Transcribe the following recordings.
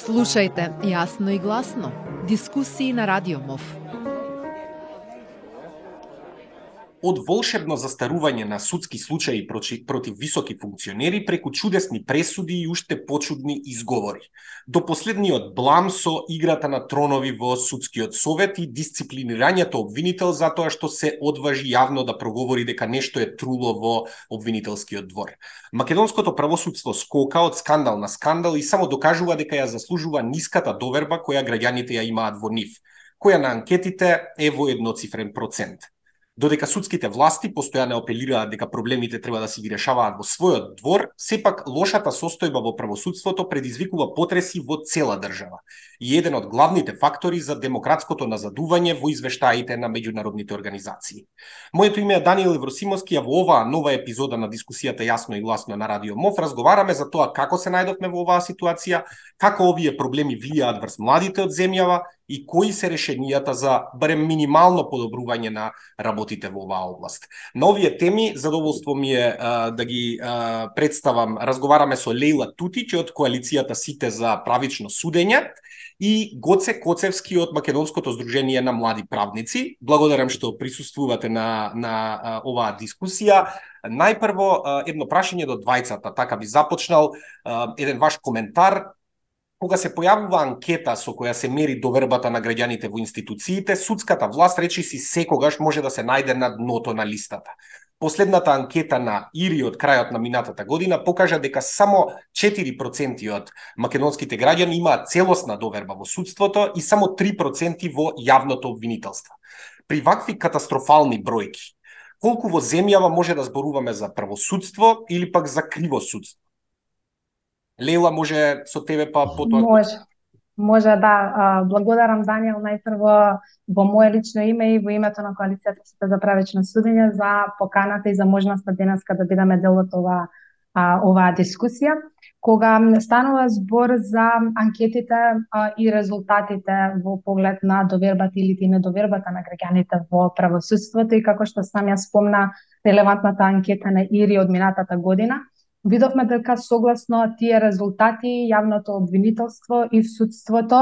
Слушајте јасно и гласно. Дискусии на Радио МОВ. Од волшебно застарување на судски случаи против високи функционери преку чудесни пресуди и уште почудни изговори. До последниот блам со играта на тронови во судскиот совет и дисциплинирањето обвинител за тоа што се одважи јавно да проговори дека нешто е труло во обвинителскиот двор. Македонското правосудство скока од скандал на скандал и само докажува дека ја заслужува ниската доверба која граѓаните ја имаат во нив, која на анкетите е во едноцифрен процент. Додека судските власти постојано апелираат дека проблемите треба да се ги решаваат во својот двор, сепак лошата состојба во правосудството предизвикува потреси во цела држава и еден од главните фактори за демократското назадување во извештаите на меѓународните организации. Моето име е Даниел Евросимовски, а во оваа нова епизода на дискусијата јасно и гласно на Радио МОВ разговараме за тоа како се најдовме во оваа ситуација, како овие проблеми влијаат врз младите од земјава и кои се решенијата за барем минимално подобрување на работите во оваа област. На овие теми задоволство ми е а, да ги а, представам. Разговараме со Лейла Тутич од коалицијата Сите за правично судење и Гоце Коцевски од Македонското здружение на млади правници. Благодарам што присуствувате на, на а, оваа дискусија. Најпрво, едно прашање до двајцата, така би започнал, еден ваш коментар кога се појавува анкета со која се мери довербата на граѓаните во институциите, судската власт речи си секогаш може да се најде на дното на листата. Последната анкета на ИРИ од крајот на минатата година покажа дека само 4% од македонските граѓани имаат целосна доверба во судството и само 3% во јавното обвинителство. При вакви катастрофални бројки, колку во земјава може да зборуваме за правосудство или пак за криво Лейла, може со тебе па потоа. Може. Може да. Благодарам Даниел најпрво во мое лично име и во името на коалицијата за правечно судење за поканата и за можноста денеска да бидеме дел од ова оваа дискусија. Кога станува збор за анкетите и резултатите во поглед на довербата или недовербата на граѓаните во правосудството и како што сам ја спомна релевантната анкета на ИРИ од минатата година, видовме дека согласно тие резултати јавното обвинителство и судството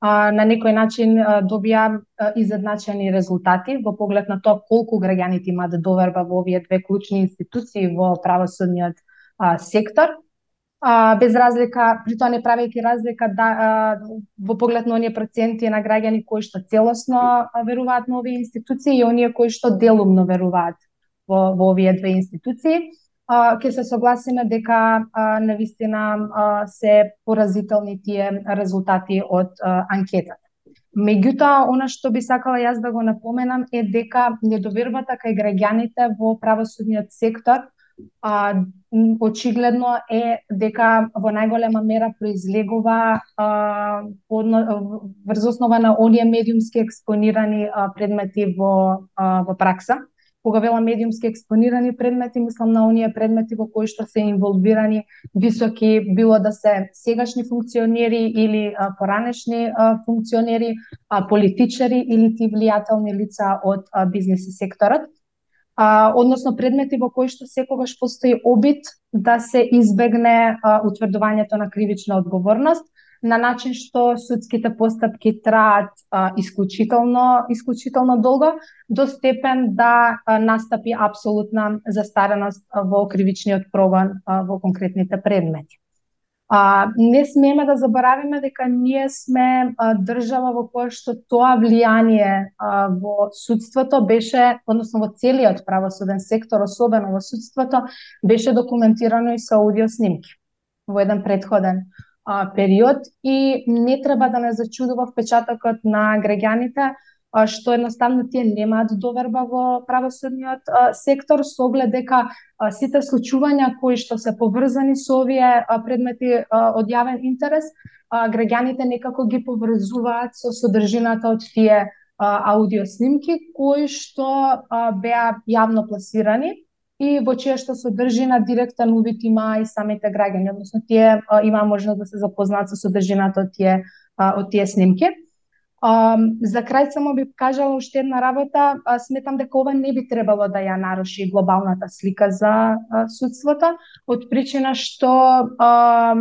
а, на некој начин а, добија а, изедначени резултати во поглед на тоа колку граѓаните имаат доверба во овие две клучни институции во правосудниот а, сектор. А, без разлика, при тоа не правејќи разлика да, а, во поглед на оние проценти на граѓани кои што целосно веруваат на овие институции и оние кои што делумно веруваат во, во овие две институции ќе се согласиме дека а, навистина а, се поразителни тие резултати од а, анкетата. Меѓутоа, она што би сакала јас да го напоменам е дека недовербата кај граѓаните во правосудниот сектор а, очигледно е дека во најголема мера произлегува а, врз основа на оние медиумски експонирани а, предмети во, а, во пракса кога велам медиумски експонирани предмети, мислам на оние предмети во кои што се инволвирани високи, било да се сегашни функционери или а, поранешни а, функционери, а, политичари или ти влијателни лица од а, бизнес секторот. А, односно предмети во кои што секогаш постои обид да се избегне а, утврдувањето на кривична одговорност, на начин што судските постапки траат исклучително исклучително долго до степен да а, настапи апсолутна застареност во кривичниот прогон во конкретните предмети. А, не смееме да заборавиме дека ние сме а, држава во која што тоа влијание а, во судството беше, односно во целиот правосуден сектор, особено во судството, беше документирано и со аудио снимки во еден предходен а, период и не треба да не зачудува впечатокот на граѓаните а, што едноставно тие немаат доверба во правосудниот а, сектор со оглед дека а, сите случувања кои што се поврзани со овие а, предмети а, од јавен интерес, а, граѓаните некако ги поврзуваат со содржината од тие аудиоснимки аудио снимки кои што а, беа јавно пласирани и во чија што содржина директен увид има и самите граѓани, односно тие а, има можност да се запознаат со содржината од тие а, од тие снимки. А, за крај само би кажала уште една работа, а, сметам дека ова не би требало да ја наруши глобалната слика за а, судството, од причина што а,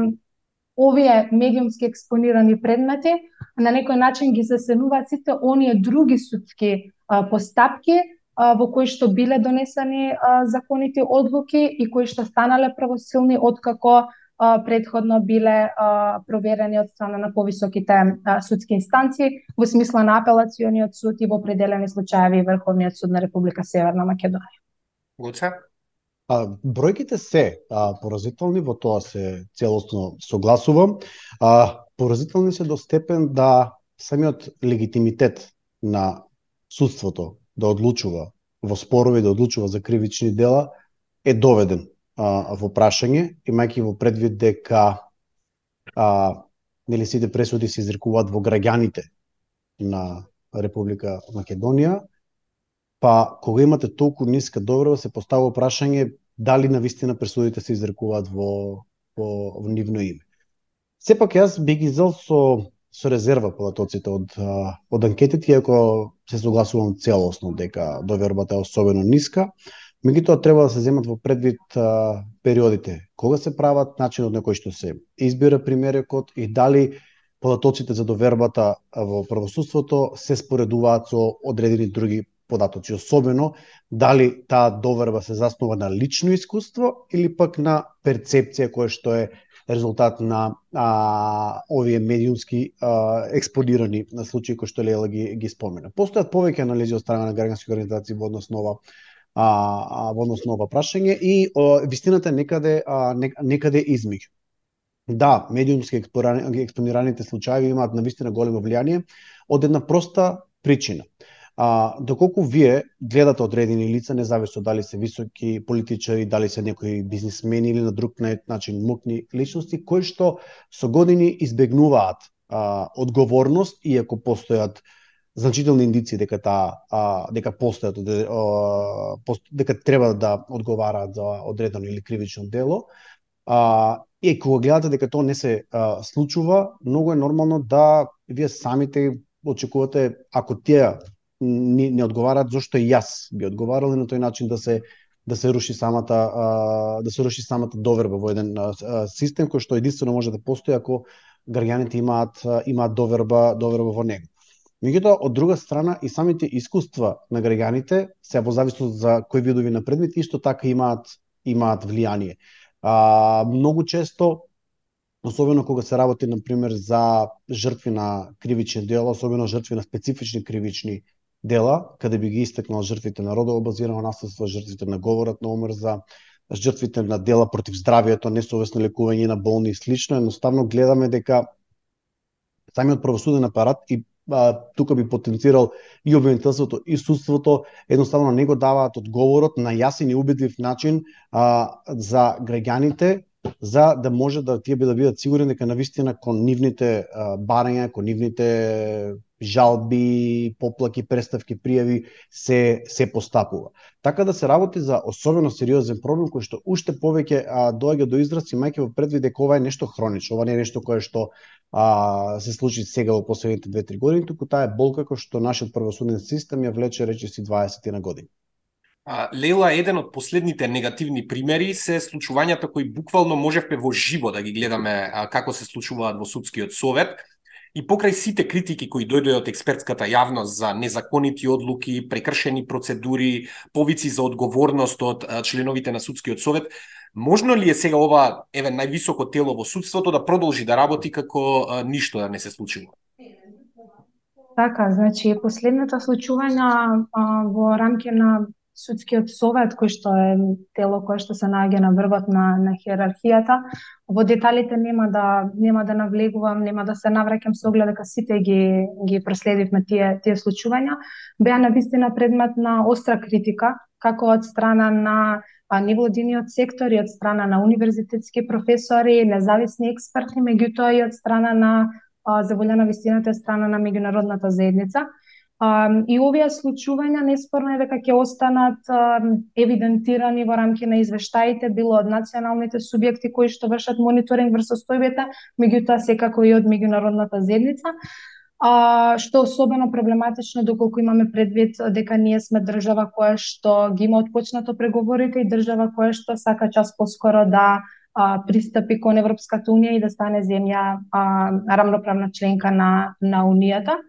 овие медиумски експонирани предмети на некој начин ги засенуваат сите оние други судски а, постапки а, во кои што биле донесени а, законите одлуки и кои што станале правосилни откако предходно биле проверени од страна на повисоките судски инстанции во смисла на апелациониот суд и во определени случаи Врховниот суд на Република Северна Македонија. Гоца? А, бројките се а, поразителни, во тоа се целосно согласувам. А, поразителни се до степен да самиот легитимитет на судството да одлучува во спорови, да одлучува за кривични дела, е доведен а, во прашање, имајќи во предвид дека а, нели сите пресуди се изрекуваат во граѓаните на Република Македонија, па кога имате толку ниска добрава се поставува прашање дали на вистина пресудите се изрекуваат во, во, во нивно име. Сепак јас би ги зел со со резерва податоците од од анкетите, иако се согласувам целосно дека довербата е особено ниска, Меѓутоа треба да се земат во предвид а, периодите, кога се прават, начинот на кој што се избира примерекот и дали податоците за довербата во правосудството се споредуваат со одредени други податоци, особено дали таа доверба се заснова на лично искуство или пак на перцепција која што е резултат на а, овие медиумски а, експонирани на случаи кои што Лела ги, ги спомена. Постојат повеќе анализи од страна на граѓански организации во однос на ова а, а, во однос на ова прашање и о, вистината некаде а, некаде измеѓу. Да, медиумски експонираните случаи имаат навистина големо влијание од една проста причина. А, доколку вие гледате одредени лица, независно дали се високи политичари, дали се некои бизнисмени или на друг начин мукни личности, кои што со години избегнуваат а, одговорност, иако постојат значителни индици дека таа дека постојат дека треба да одговараат за одредено или кривично дело. А, и кога гледате дека тоа не се а, случува, многу е нормално да вие самите очекувате ако тие не, не одговараат зошто и јас би одговарал на тој начин да се да се руши самата а, да се руши самата доверба во еден а, систем кој што единствено може да постои ако граѓаните имаат имаат доверба доверба во него. Меѓутоа, од друга страна, и самите искуства на граѓаните, се во зависност за кои видови на предмет, исто така имаат имаат влијание. А, многу често, особено кога се работи, на пример, за жртви на кривични дела, особено жртви на специфични кривични дела, каде би ги истакнал жртвите на родово базирано наследство, жртвите на говорот на омрза, жртвите на дела против здравието, несовесно лекување на болни и слично, едноставно гледаме дека самиот правосуден апарат и а, тука би потенцирал и обвинителството и судството едноставно не го даваат одговорот на јасен и убедлив начин а, за граѓаните за да може да тие би да бидат сигурни дека навистина кон нивните барања, кон нивните жалби, поплаки, преставки, пријави се се постапува. Така да се работи за особено сериозен проблем кој што уште повеќе а, доаѓа до израз имајќи во предвид дека ова е нешто хронично, ова не е нешто кое што а, се случи сега во последните 2-3 години, туку таа е болка кој што нашиот правосуден систем ја влече речиси 20 на години. Лела е еден од последните негативни примери се случувањата кои буквално можевме во живо да ги гледаме а, како се случуваат во судскиот совет И покрај сите критики кои дојдоа од експертската јавност за незаконити одлуки, прекршени процедури, повици за одговорност од членовите на судскиот совет, можно ли е сега ова еве највисоко тело во судството да продолжи да работи како а, ништо да не се случило? Така, значи последната случувања а, во рамки на судскиот совет кој што е тело кое што се наоѓа на врвот на на хиерархијата. Во деталите нема да нема да навлегувам, нема да се навраќам со оглед дека сите ги ги проследивме тие тие случувања. Беа на вистина предмет на остра критика како од страна на а, невладиниот сектор и од страна на универзитетски професори, независни експерти, меѓутоа и од страна на а, заволјана вистината страна на меѓународната заедница и овие случувања неспорно е дека ќе останат евидентирани во рамки на извештаите, било од националните субјекти кои што вршат мониторинг врз состојбата, меѓутоа секако и од меѓународната заедница. А, што особено проблематично доколку имаме предвид дека ние сме држава која што ги има отпочнато преговорите и држава која што сака час поскоро да а, пристапи кон Европската унија и да стане земја а, рамноправна членка на на унијата.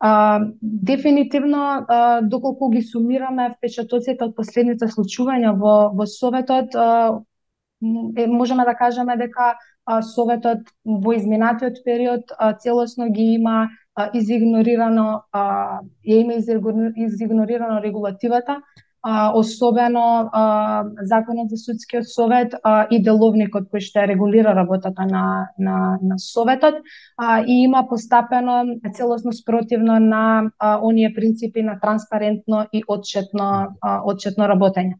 А, дефинитивно, а, доколку ги сумираме впечатоците од последните случувања во, во Советот, а, можеме да кажеме дека а, Советот во изминатиот период а, целосно ги има а, изигнорирано а, ја има изигнорирано регулативата, а, особено а, законот за судскиот совет а, и деловникот кој што регулира работата на, на, на советот а, и има постапено целосно спротивно на а, оние принципи на транспарентно и отчетно, а, отчетно работење.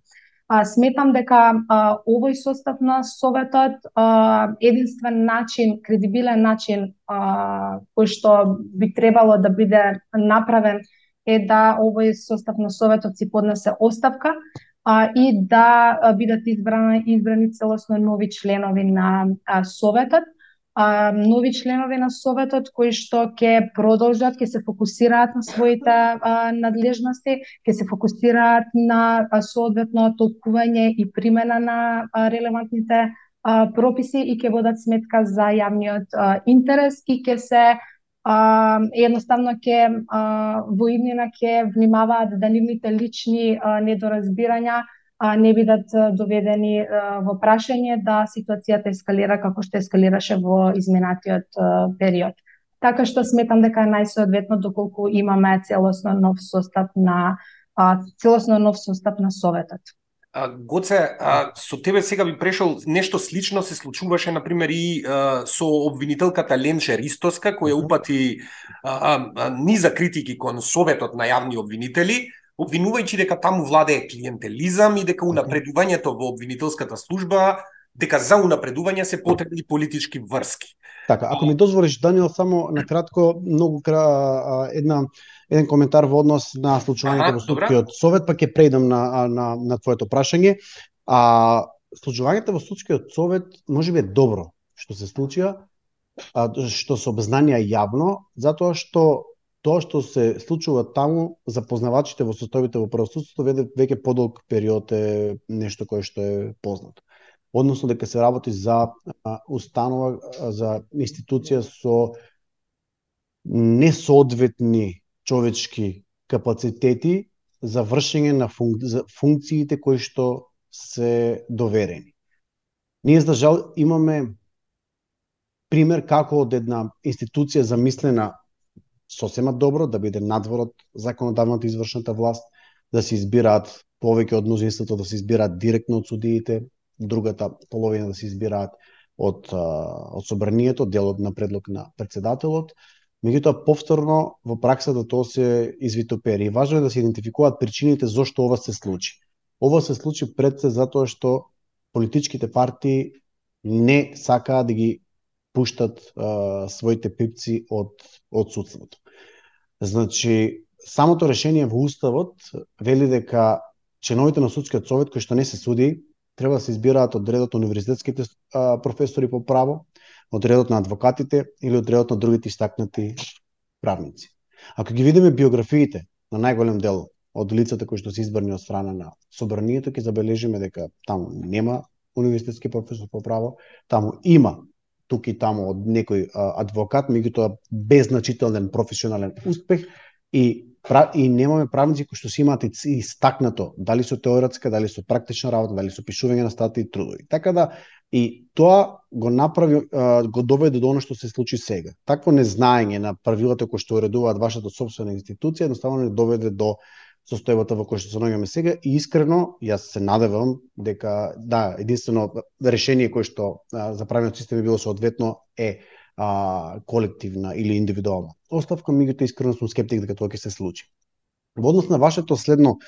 А, сметам дека а, овој состав на Советот а, единствен начин, кредибилен начин а, кој што би требало да биде направен е да овој состав на Советот си поднесе оставка а, и да бидат избрани, избрани целосно нови членови на а, Советот. А, нови членови на Советот кои што ќе продолжат, ќе се фокусираат на своите а, надлежности, ќе се фокусираат на а, соодветно толкување и примена на а, релевантните а, прописи и ќе водат сметка за јавниот а, интерес и ќе се а, едноставно ќе во иднина ќе внимаваат да нивните лични а, недоразбирања а, не бидат доведени а, во прашање да ситуацијата ескалира како што ескалираше во изминатиот а, период. Така што сметам дека е најсоодветно доколку имаме целосно нов состав на а, целосно нов состав на советот. А, Гоце, а, со тебе сега би прешол нешто слично се случуваше на пример и а, со обвинителката Ленче Ристоска која упати а, а, низа критики кон советот на јавни обвинители обвинувајќи дека таму владее клиентелизам и дека унапредувањето во обвинителската служба дека за унапредување се потребни политички врски. Така, ако ми дозволиш Даниел само на кратко многу кра, една еден коментар во однос на случувањето во судскиот совет, па ќе преидам на на на твоето прашање. А случувањето во судскиот совет можеби е добро што се случија, а, што се обзнанија јавно, затоа што тоа што се случува таму за познавачите во состојбите во правосудството веде веќе подолг период е нешто кое што е познато. Односно дека се работи за установа, за институција со несоодветни човечки капацитети за вршење на функ... за функциите кои што се доверени. Ние за жал имаме пример како од една институција замислена сосема добро да биде надвор од законодавната извршната власт, да се избираат повеќе од мнозинството да се избираат директно од судиите, другата половина да се избираат од од собранието, делот на предлог на председателот. Меѓутоа повторно во праксата тоа се извитопери. И важно е да се идентификуваат причините зошто ова се случи. Ова се случи пред се затоа што политичките партии не сакаат да ги пуштат а, своите пипци од, од судството. Значи, самото решение во Уставот вели дека членовите на судскиот совет кои што не се суди треба да се избираат од редот универзитетските а, професори по право, од редот на адвокатите или од редот на другите истакнати правници. Ако ги видиме биографиите на најголем дел од лицата кои што се избрани од страна на собранието, ќе забележиме дека таму нема универзитетски професор по право, таму има тук и таму од некој адвокат, меѓутоа без значителен професионален успех и и немаме правници кои што си имаат и стакнато, дали со теоретска, дали со практична работа, дали со пишување на статии и трудови. Така да и тоа го направи го доведе до оно што се случи сега. Такво незнаење на правилата кои што уредуваат вашата собствена институција едноставно не доведе до состојбата во која што се наоѓаме сега и искрено јас се надевам дека да единствено решение кое што а, за правниот систем е било соодветно е а, колективна или индивидуална оставка, меѓутоа искрено сум скептик дека тоа ќе се случи. Во однос на вашето следно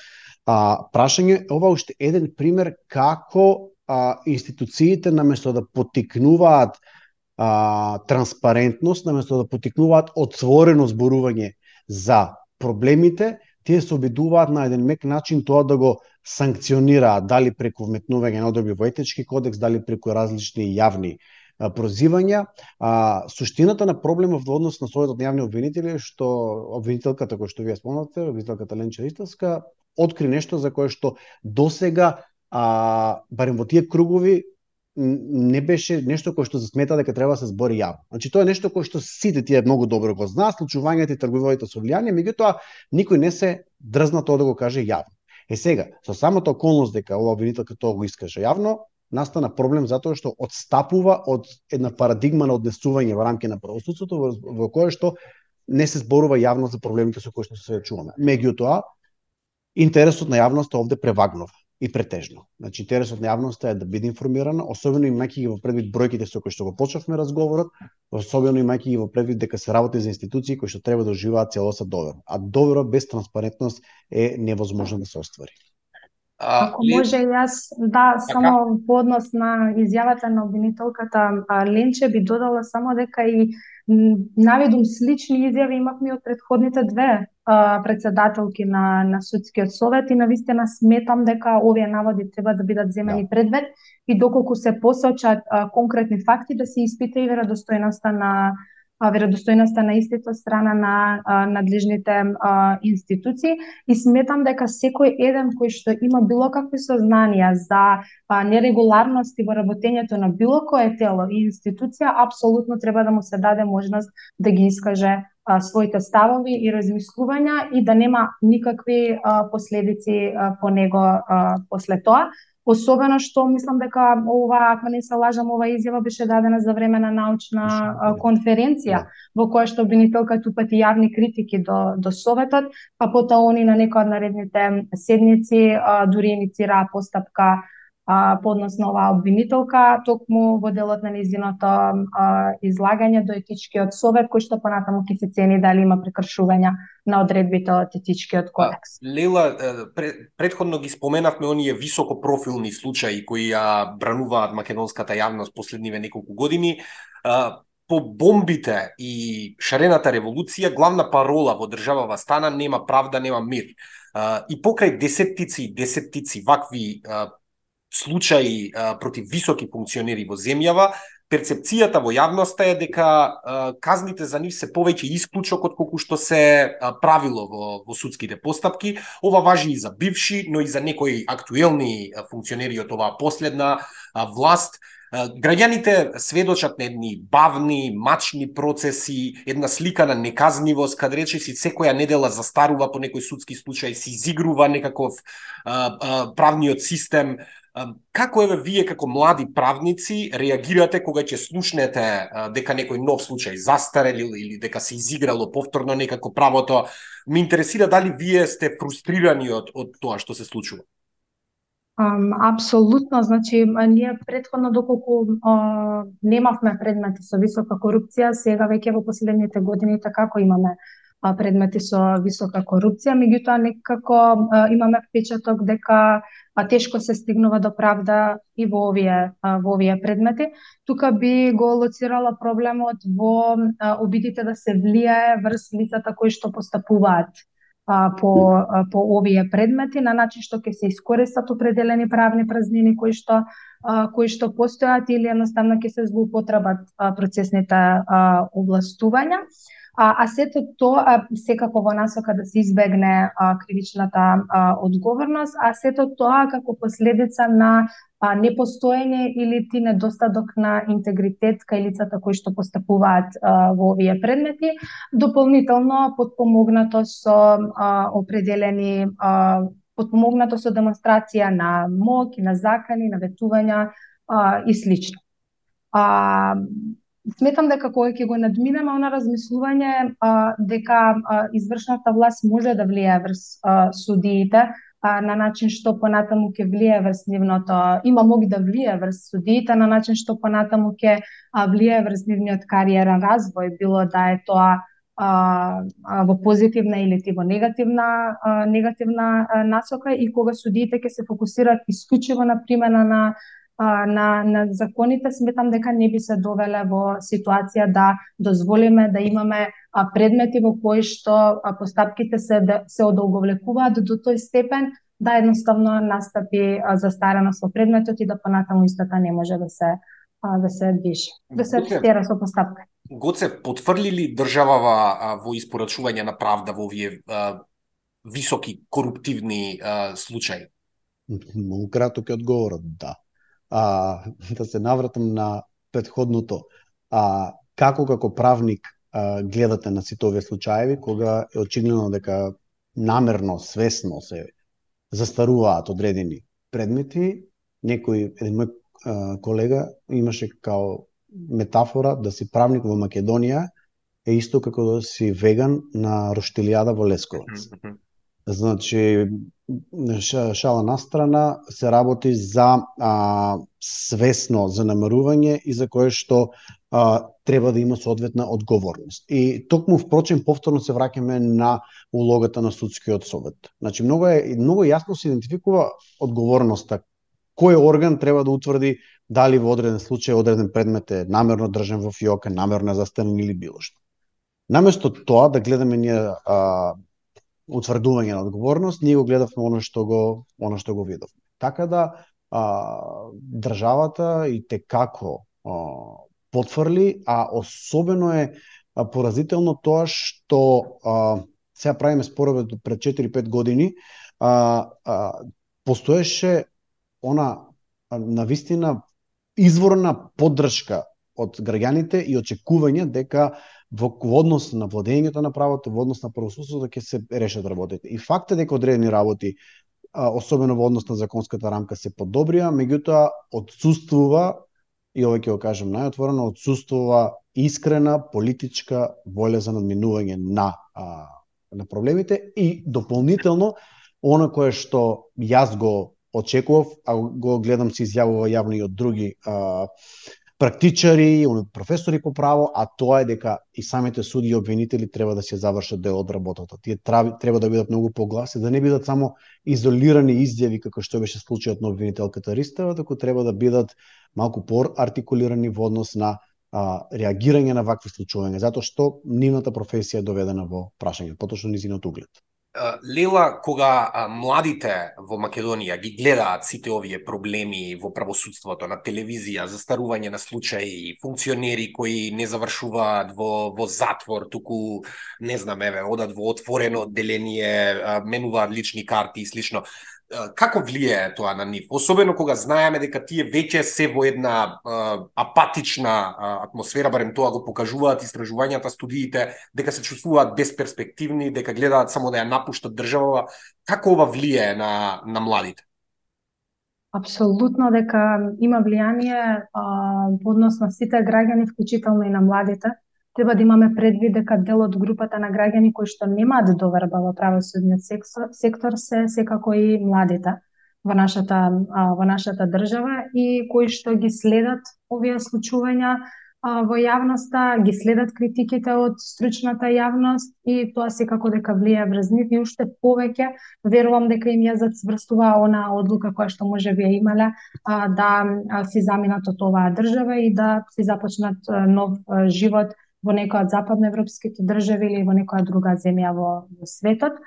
а, прашање, ова уште еден пример како а, институциите наместо да потикнуваат а, транспарентност, наместо да потикнуваат отворено зборување за проблемите, тие се обидуваат на еден мек начин тоа да го санкционираат, дали преку вметнување на одредби во етички кодекс, дали преку различни јавни прозивања. А, суштината на проблемот во однос на Советот на јавни обвинители е што обвинителката која што вие спомнате, обвинителката Ленча Истовска, откри нешто за кое што досега а, барем во тие кругови не беше нешто кој што засмета дека треба да се збори јавно. Значи тоа е нешто кој што сите тие многу добро го знаат, случувањето и трговијата со влијание, меѓутоа никој не се дрзна тоа да го каже јавно. Е сега, со самото околност дека ова обвинителка тоа го искаже јавно, настана проблем затоа што одстапува од една парадигма на однесување во рамки на правосудството во, во кое што не се зборува јавно за проблемите со кои што се чуваме. Меѓутоа, интересот на јавноста овде превагнува и претежно. Значи, интересот на јавноста е да биде информирана, особено имајќи ги во предвид бројките со кои што го почнавме разговорот, особено имајќи ги во предвид дека се работи за институции кои што треба да оживаат целоса довер. А доверот без транспарентност е невозможно да се оствари. Ако може јас, да, така? само по однос на изјавата на обвинителката Ленче би додала само дека и наведум слични изјави имавме од предходните две председателки на, на судскиот совет и навистина сметам дека овие наводи треба да бидат земени да. предвид и доколку се посочат а, конкретни факти да се испита и веродостојноста на веродостојноста на истите страна на надлежните институции и сметам дека секој еден кој што има било какви сознанија за нерегуларности во работењето на било кое тело и институција апсолутно треба да му се даде можност да ги искаже своите ставови и размислувања и да нема никакви последици по него после тоа. Особено што мислам дека ова, ако не се лажам, ова изјава беше дадена за време на научна а, конференција, да. во која што обвинителка тупати јавни критики до, до Советот, па потоа они на некој од наредните седници дури иницираа постапка а, поднос на оваа обвинителка, токму во делот на низиното а, излагање до етичкиот совет, кој што понатаму ќе се цени дали има прекршувања на одредбите од етичкиот кодекс. Лела, предходно ги споменавме оние високо профилни случаи кои ја брануваат македонската јавност последниве неколку години. По бомбите и шарената револуција, главна парола во државава стана нема правда, нема мир. И покрај десеттици и десеттици вакви случаи а, против високи функционери во земјава, перцепцијата во јавноста е дека а, казните за нив се повеќе исклучок од колку што се а, правило во, во судските постапки. Ова важи и за бивши, но и за некои актуелни функционери од оваа последна а, власт. Граѓаните сведочат на едни бавни, мачни процеси, една слика на неказнивост, каде речеси секоја недела застарува по некој судски случај, се изигрува некаков а, а, правниот систем, Како еве вие како млади правници реагирате кога ќе слушнете дека некој нов случај застарел или дека се изиграло повторно некако правото? Ме интересира дали вие сте фрустрирани од од тоа што се случува. Um, апсолутно, значи ние предходно доколку uh, немавме предмети со висока корупција, сега веќе во последните години така како имаме предмети со висока корупција, меѓутоа некако имаме впечаток дека тешко се стигнува до правда и во овие во овие предмети. Тука би го лоцирала проблемот во обидите да се влијае врз лицата кои што постапуваат по по овие предмети на начин што ќе се искористат определени правни празнини кои што кои што постојат или едноставно ќе се злоупотребат процесните областувања. А, а сето тоа секако во насока да се избегне а, кривичната а, одговорност, а сето тоа како последица на а, непостоење или ти недостаток на интегритет кај лицата кои што постапуваат а, во овие предмети, дополнително подпомогнато со а, определени а, подпомогнато со демонстрација на мок и на закани, на ветувања а, и слично. А, сметам дека кога ќе го надминеме она размислување а, дека а, извршната власт може да влијае врз а, судиите а, на начин што понатаму ќе влијае врз нивното има моги да влијае врз судиите на начин што понатаму ќе влијае врз нивниот кариерен развој било да е тоа а, а, во позитивна или ти во негативна а, негативна а, насока и кога судиите ќе се фокусираат исклучиво на примена на на, на законите, сметам дека не би се довеле во ситуација да дозволиме да имаме предмети во кои што постапките се, се одолговлекуваат до тој степен да едноставно настапи застареност во предметот и да понатаму истата не може да се да се движи, да се тера со постапка. Гоце, потврли ли државава во испорачување на правда во овие високи коруптивни случаи? Многу краток е одговорот, да а, да се навратам на предходното, а, како како правник а, гледате на сите овие случаеви, кога е очигледно дека намерно, свесно се застаруваат одредени предмети, некој, еден мој а, колега имаше као метафора да си правник во Македонија е исто како да си веган на Роштилијада во Лесковац. Значи, шала на страна се работи за а, свесно за намерување и за кое што а, треба да има соодветна одговорност. И токму впрочем повторно се враќаме на улогата на судскиот совет. Значи многу е многу јасно се идентификува одговорноста кој орган треба да утврди дали во одреден случај одреден предмет е намерно држан во фиока, намерно е застанен или било што. Наместо тоа да гледаме ние а, утврдување на одговорност, ние го гледавме оно што го оно што го видовме. Така да а, државата и те како а, потврли, а особено е поразително тоа што а, сега правиме спорове пред 4-5 години, а, а, постоеше она на вистина изворна поддршка од граѓаните и очекување дека во однос на владењето на правото, во однос на правосудството ќе се решат работите. И факт е дека одредени работи, особено во однос на законската рамка се подобрија, меѓутоа одсуствува и ова ќе го кажам најотворено, одсуствува искрена политичка волја за надминување на а, на проблемите и дополнително она кое што јас го очекував, а го гледам се изјавува јавно и од други а, практичари, професори по право, а тоа е дека и самите суди и обвинители треба да се завршат дел од работата. Тие треба да бидат многу погласи, да не бидат само изолирани изјави како што беше случајот на обвинителката Ристева, туку треба да бидат малку по-артикулирани во однос на а, реагирање на вакви случувања, затоа што нивната професија е доведена во прашање, поточно низинот углед. Лела, кога младите во Македонија ги гледаат сите овие проблеми во правосудството, на телевизија, застарување на случаи, функционери кои не завршуваат во, во затвор, туку, не знам, еве, одат во отворено одделение, менуваат лични карти и слично, како влијае тоа на нив? Особено кога знаеме дека тие веќе се во една апатична атмосфера, барем тоа го покажуваат истражувањата, студиите, дека се чувствуваат бесперспективни, дека гледаат само да ја напуштат државава. Како ова влијае на, на младите? Апсолутно дека има влијание а, во однос на сите граѓани, вклучително и на младите треба да имаме предвид дека дел од групата на граѓани кои што немаат доверба во правосудниот сектор се секако и младите во нашата во нашата држава и кои што ги следат овие случувања во јавноста, ги следат критиките од стручната јавност и тоа секако дека влијае врз нив. И уште повеќе верувам дека им ја зацврстува она одлука која што може би ја имале да си заминат од оваа држава и да си започнат нов живот во некоја од западноевропските држави или во некоја друга земја во, во светот,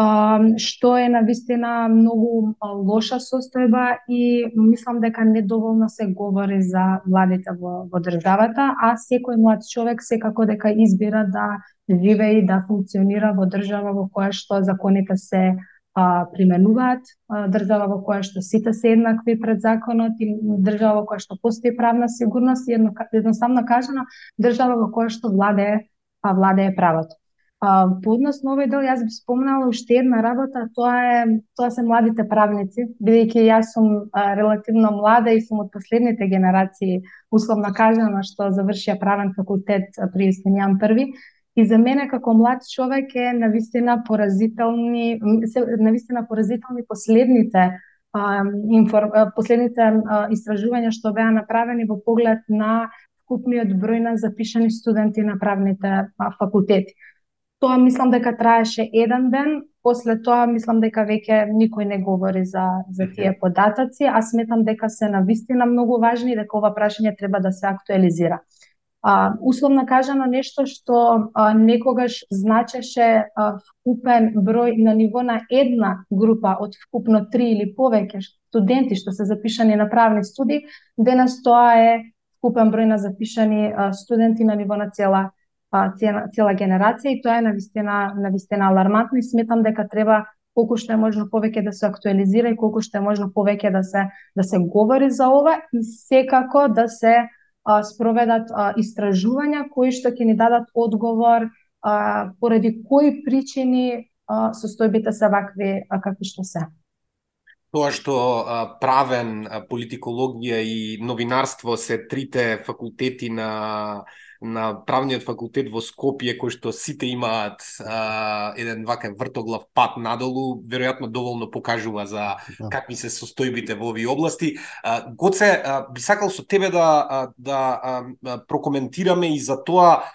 а, што е на вистина многу лоша состојба и мислам дека недоволно се говори за владите во, во државата, а секој млад човек секако дека избира да живее и да функционира во држава во која што законите се а, применуваат, а, држава во која што сите се еднакви пред законот и држава во која што постои правна сигурност и едно, едноставно кажано држава во која што владее а владее правото. А, по однос на овој дел јас би спомнала уште една работа, тоа е тоа се младите правници, бидејќи јас сум а, релативно млада и сум од последните генерации, условно кажано, што завршија правен факултет при Јустинијан први И за мене како млад човек е навистина поразителни, навистина поразителни последните а, инфор, последните а, истражувања што беа направени во поглед на вкупниот број на запишани студенти на правните а, факултети. Тоа мислам дека траеше еден ден, после тоа мислам дека веќе никој не говори за за тие податоци, а сметам дека се навистина многу важни и дека ова прашање треба да се актуализира а, условно кажано нешто што а, некогаш значеше а, вкупен број на ниво на една група од вкупно три или повеќе студенти што се запишани на правни студии, денес тоа е вкупен број на запишани а, студенти на ниво на цела а, цела, цела генерација и тоа е навистина навистина алармантно и сметам дека треба колку што е можно повеќе да се актуализира и колку што е можно повеќе да се да се говори за ова и секако да се а, спроведат а, истражувања кои што ќе ни дадат одговор а, поради кои причини а, состојбите се вакви а, какви што се. Тоа што а, правен, политикологија и новинарство се трите факултети на на правниот факултет во Скопје кој што сите имаат а, еден вака вртоглав пат надолу, веројатно доволно покажува за да. какви се состојбите во овие области. А, Гоце, а, би сакал со тебе да да а, прокоментираме и за тоа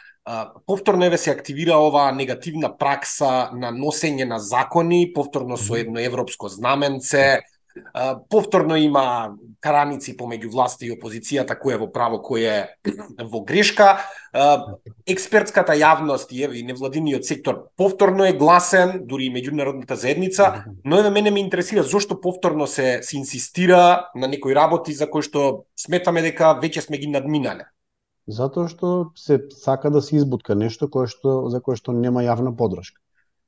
повторно еве се активира оваа негативна пракса на носење на закони, повторно со едно европско знаменце, повторно има караници помеѓу власта и опозицијата кој е во право, кој е во грешка. Експертската јавност и еве невладиниот сектор повторно е гласен, дури и меѓународната заедница, но еве мене ме интересира зошто повторно се се инсистира на некои работи за кои што сметаме дека веќе сме ги надминале. Затоа што се сака да се избутка нешто кое што за кое што нема јавна подршка.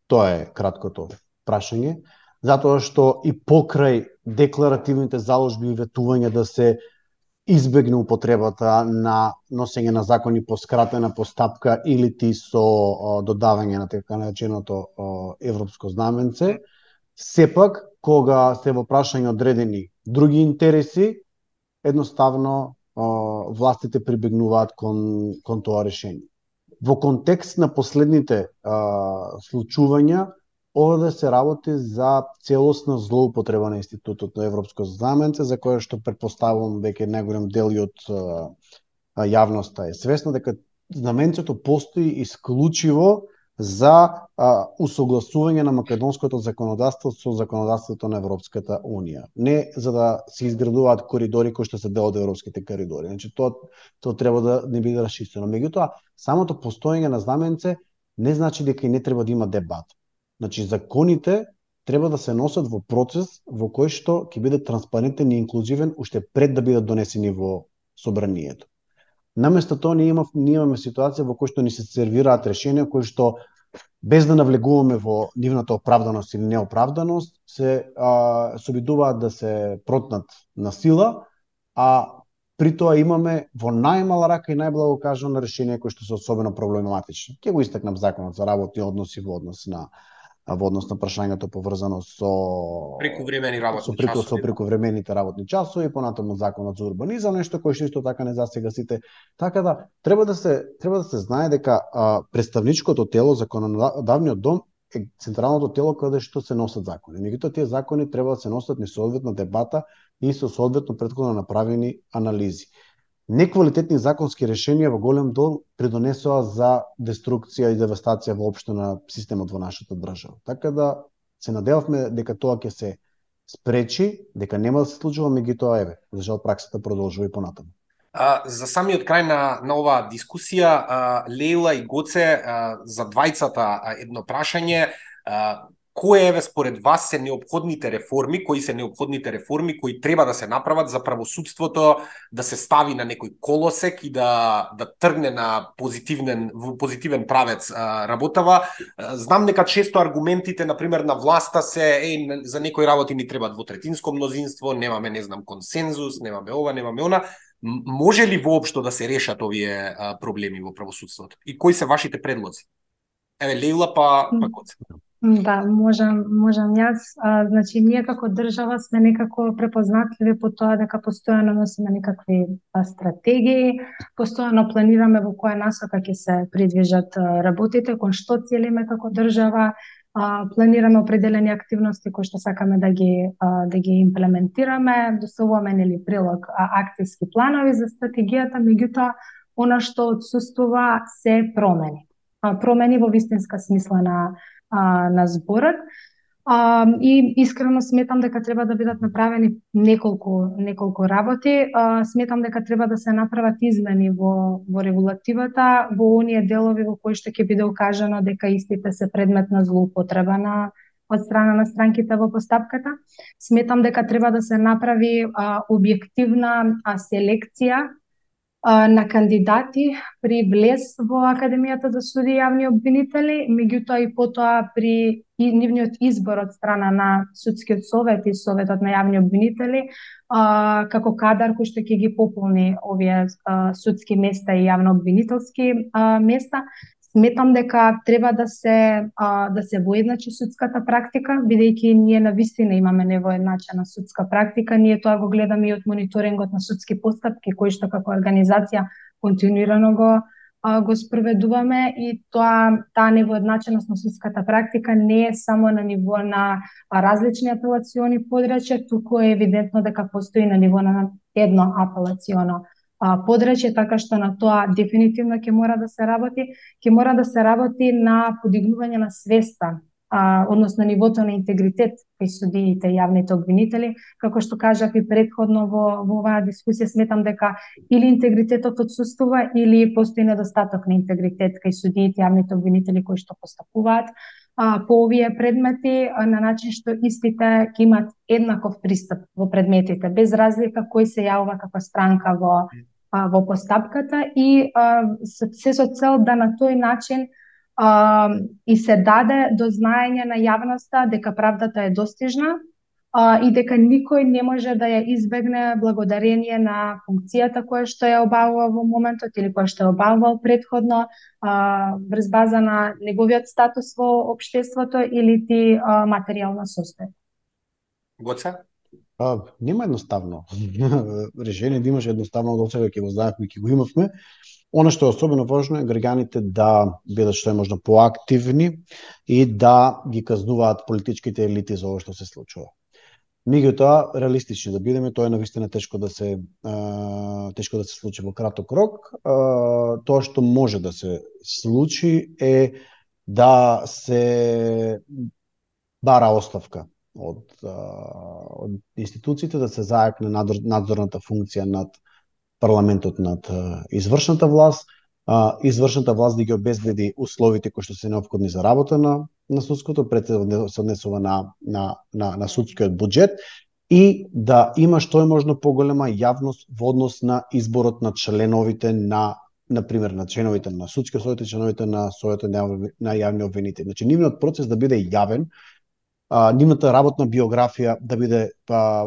Тоа е краткото прашање затоа што и покрај декларативните заложби и ветувања да се избегне употребата на носење на закони по скратена постапка или ти со о, додавање на така нареченото европско знаменце, сепак кога се во прашање одредени други интереси, едноставно о, властите прибегнуваат кон, кон тоа решение. Во контекст на последните а, случувања, Овде се работи за целосна злоупотреба на институтот на Европско знаменце, за кое што предпоставувам веќе најголем дел од јавноста е свесна дека знаменцето постои исклучиво за а, усогласување на македонското законодавство со законодавството на Европската Унија. Не за да се изградуваат коридори кои што се дел од европските коридори. Значи тоа тоа треба да не биде расчистено. Меѓутоа, самото постоење на знаменце не значи дека и не треба да има дебат. Значи, законите треба да се носат во процес во кој што ќе биде транспарентен и инклузивен уште пред да бидат донесени во собранието. Наместо тоа ние, имав, ние имаме ситуација во кој што ни се сервираат решенија кои што без да навлегуваме во нивната оправданост или неоправданост, се а, се обидуваат да се протнат на сила, а при тоа имаме во најмала рака и најблаго кажано решение кои што се особено проблематични. Ќе го истакнам законот за работни односи во однос на во однос на прашањето поврзано со прековремени работни со преку, часови. Со прековремените работни часови, понатаму законот за урбанизам, нешто кој што исто така не засега сите. Така да треба да се треба да се знае дека а, представничкото тело, законодавниот дом е централното тело каде што се носат закони. Меѓутоа тие закони треба да се носат ни соодветна дебата и со соодветно претходно направени анализи неквалитетни законски решенија во голем дол придонесоа за деструкција и девастација воопшто на системот во нашата држава. Така да се надевавме дека тоа ќе се спречи, дека нема да се случува, меѓутоа еве, за жал праксата продолжува и понатаму. А, за самиот крај на, на оваа дискусија, а, Лейла и Гоце, а, за двајцата едно прашање, а, кои еве според вас се необходните реформи, кои се необходните реформи кои треба да се направат за правосудството да се стави на некој колосек и да да тргне на позитивен во позитивен правец а, работава. Знам дека често аргументите на пример на власта се е за некои работи ни треба двотретинско мнозинство, немаме не знам консензус, немаме ова, немаме она. Може ли воопшто да се решат овие проблеми во правосудството? И кои се вашите предлози? Еве Лейла па па Коце. Да, можам, можам јас. А, значи, ние како држава сме некако препознатливи по тоа дека постојано носиме некакви а, стратегии, постојано планираме во која насока ќе се придвижат а, работите, кон што целиме како држава, а, планираме определени активности кои што сакаме да ги а, да ги имплементираме, доставуваме нели прилог а, акцијски планови за стратегијата, меѓутоа она што отсуствува се промени. А, промени во вистинска смисла на а, на зборот. А, и искрено сметам дека треба да бидат направени неколку неколку работи. А, сметам дека треба да се направат измени во во регулативата, во оние делови во кои што ќе биде укажано дека истите се предмет на злоупотреба на од страна на странките во постапката. Сметам дека треба да се направи а, објективна а, селекција на кандидати при влез во Академијата за суди и јавни обвинители, меѓутоа и потоа при нивниот избор од страна на судскиот совет и советот на јавни обвинители, а, како кадар кој што ќе ги пополни овие а, судски места и јавно обвинителски а, места, Сметам дека треба да се а, да се воедначи судската практика, бидејќи ние на вистина имаме невоедначена судска практика, ние тоа го гледаме и од мониторингот на судски постапки кои што како организација континуирано го а, го спроведуваме и тоа таа невоедначеност на судската практика не е само на ниво на различни апелациони подрачја, туку е евидентно дека постои на ниво на едно апелационо а, подрачје, така што на тоа дефинитивно ќе мора да се работи, ќе мора да се работи на подигнување на свеста, а, односно нивото на интегритет кај судиите и јавните обвинители, како што кажав и предходно во, во оваа дискусија, сметам дека или интегритетот отсутствува или постои недостаток на интегритет кај судиите и јавните обвинители кои што постапуваат а, по овие предмети а, на начин што истите ќе имат еднаков пристап во предметите, без разлика кој се јавува како странка во а, во постапката и а, се со цел да на тој начин а, и се даде до знаење на јавноста дека правдата е достижна а, и дека никој не може да ја избегне благодарение на функцијата која што ја обавува во моментот или која што ја обавувал предходно а, врз база на неговиот статус во општеството или ти а, материјална состојба. Гоца? А, нема едноставно решение да имаш едноставно од сега ќе го знаевме, ќе го имавме. Она што е особено важно е граѓаните да бидат што е можно поактивни и да ги казнуваат политичките елити за ова што се случува. Меѓутоа, реалистични да бидеме, тоа е навистина тешко да се а, тешко да се случи во краток рок. А, тоа што може да се случи е да се бара оставка од, од институциите да се зајакне надзорната функција над парламентот над извршната власт, извршната власт да ги обезбеди условите кои што се необходни за работа на, на судското, пред се однесува на, на, на, на судскиот буџет и да има што е можно поголема јавност во однос на изборот на членовите на на пример на членовите на судскиот совет и членовите на советот на јавни обвинители. Значи нивниот процес да биде јавен, а, нивната работна биографија да биде а,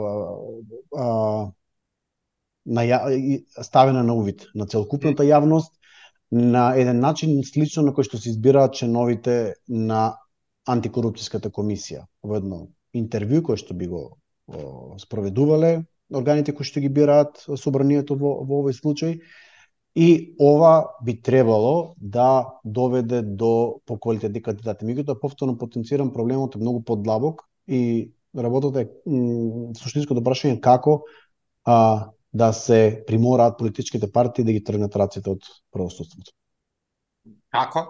а, на, ставена на увид на целокупната јавност на еден начин слично на кој што се избираат членовите на антикорупцијската комисија во едно интервју кој што би го спроведувале органите кои што ги бираат собранието во, во овој случај И ова би требало да доведе до поквалитетни кандидати. Меѓутоа, повторно потенцирам, проблемот е многу подлабок и работата е суштинското прашање како а, да се примораат политичките партии да ги тргнат раците од правосудството. Како?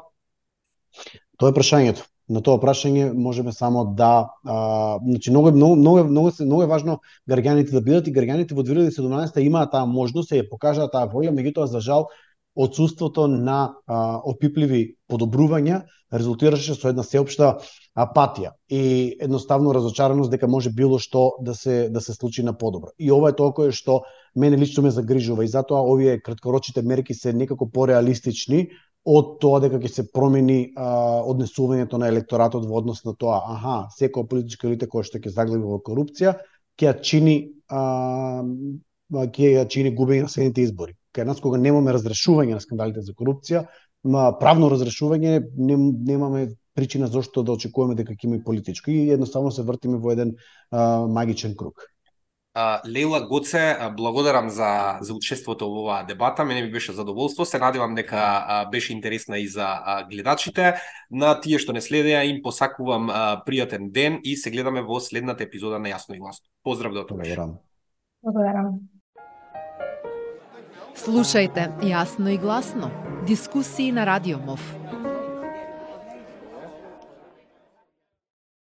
Тоа е прашањето на тоа прашање можеме само да а, значи многу многу многу многу многу е важно граѓаните да бидат и граѓаните во 2017 имаат таа можност и ја покажаа таа волја, меѓутоа за жал отсуството на а, опипливи подобрувања резултираше со една сеопшта апатија и едноставно разочараност дека може било што да се да се случи на подобро. И ова е тоа кое што мене лично ме загрижува и затоа овие краткорочните мерки се некако пореалистични од тоа дека ќе се промени а, однесувањето на електоратот во однос на тоа, аха, секоја политичка елита која што ќе заглеби во корупција, ќе ја чини а, ќе ја чини губење на следните избори. Кај нас кога немаме разрешување на скандалите за корупција, правно разрешување, немаме причина зошто да очекуваме дека ќе има и политичко и едноставно се вртиме во еден а, магичен круг. Лейла Гоце, благодарам за, за учеството во оваа дебата. Мене ми беше задоволство. Се надевам дека беше интересна и за гледачите. На тие што не следеа им посакувам пријатен ден и се гледаме во следната епизода на Јасно и гласно. Поздрав до тогаш. Благодарам. Благодарам. Слушајте Јасно и гласно. Дискусии на Радио МОВ.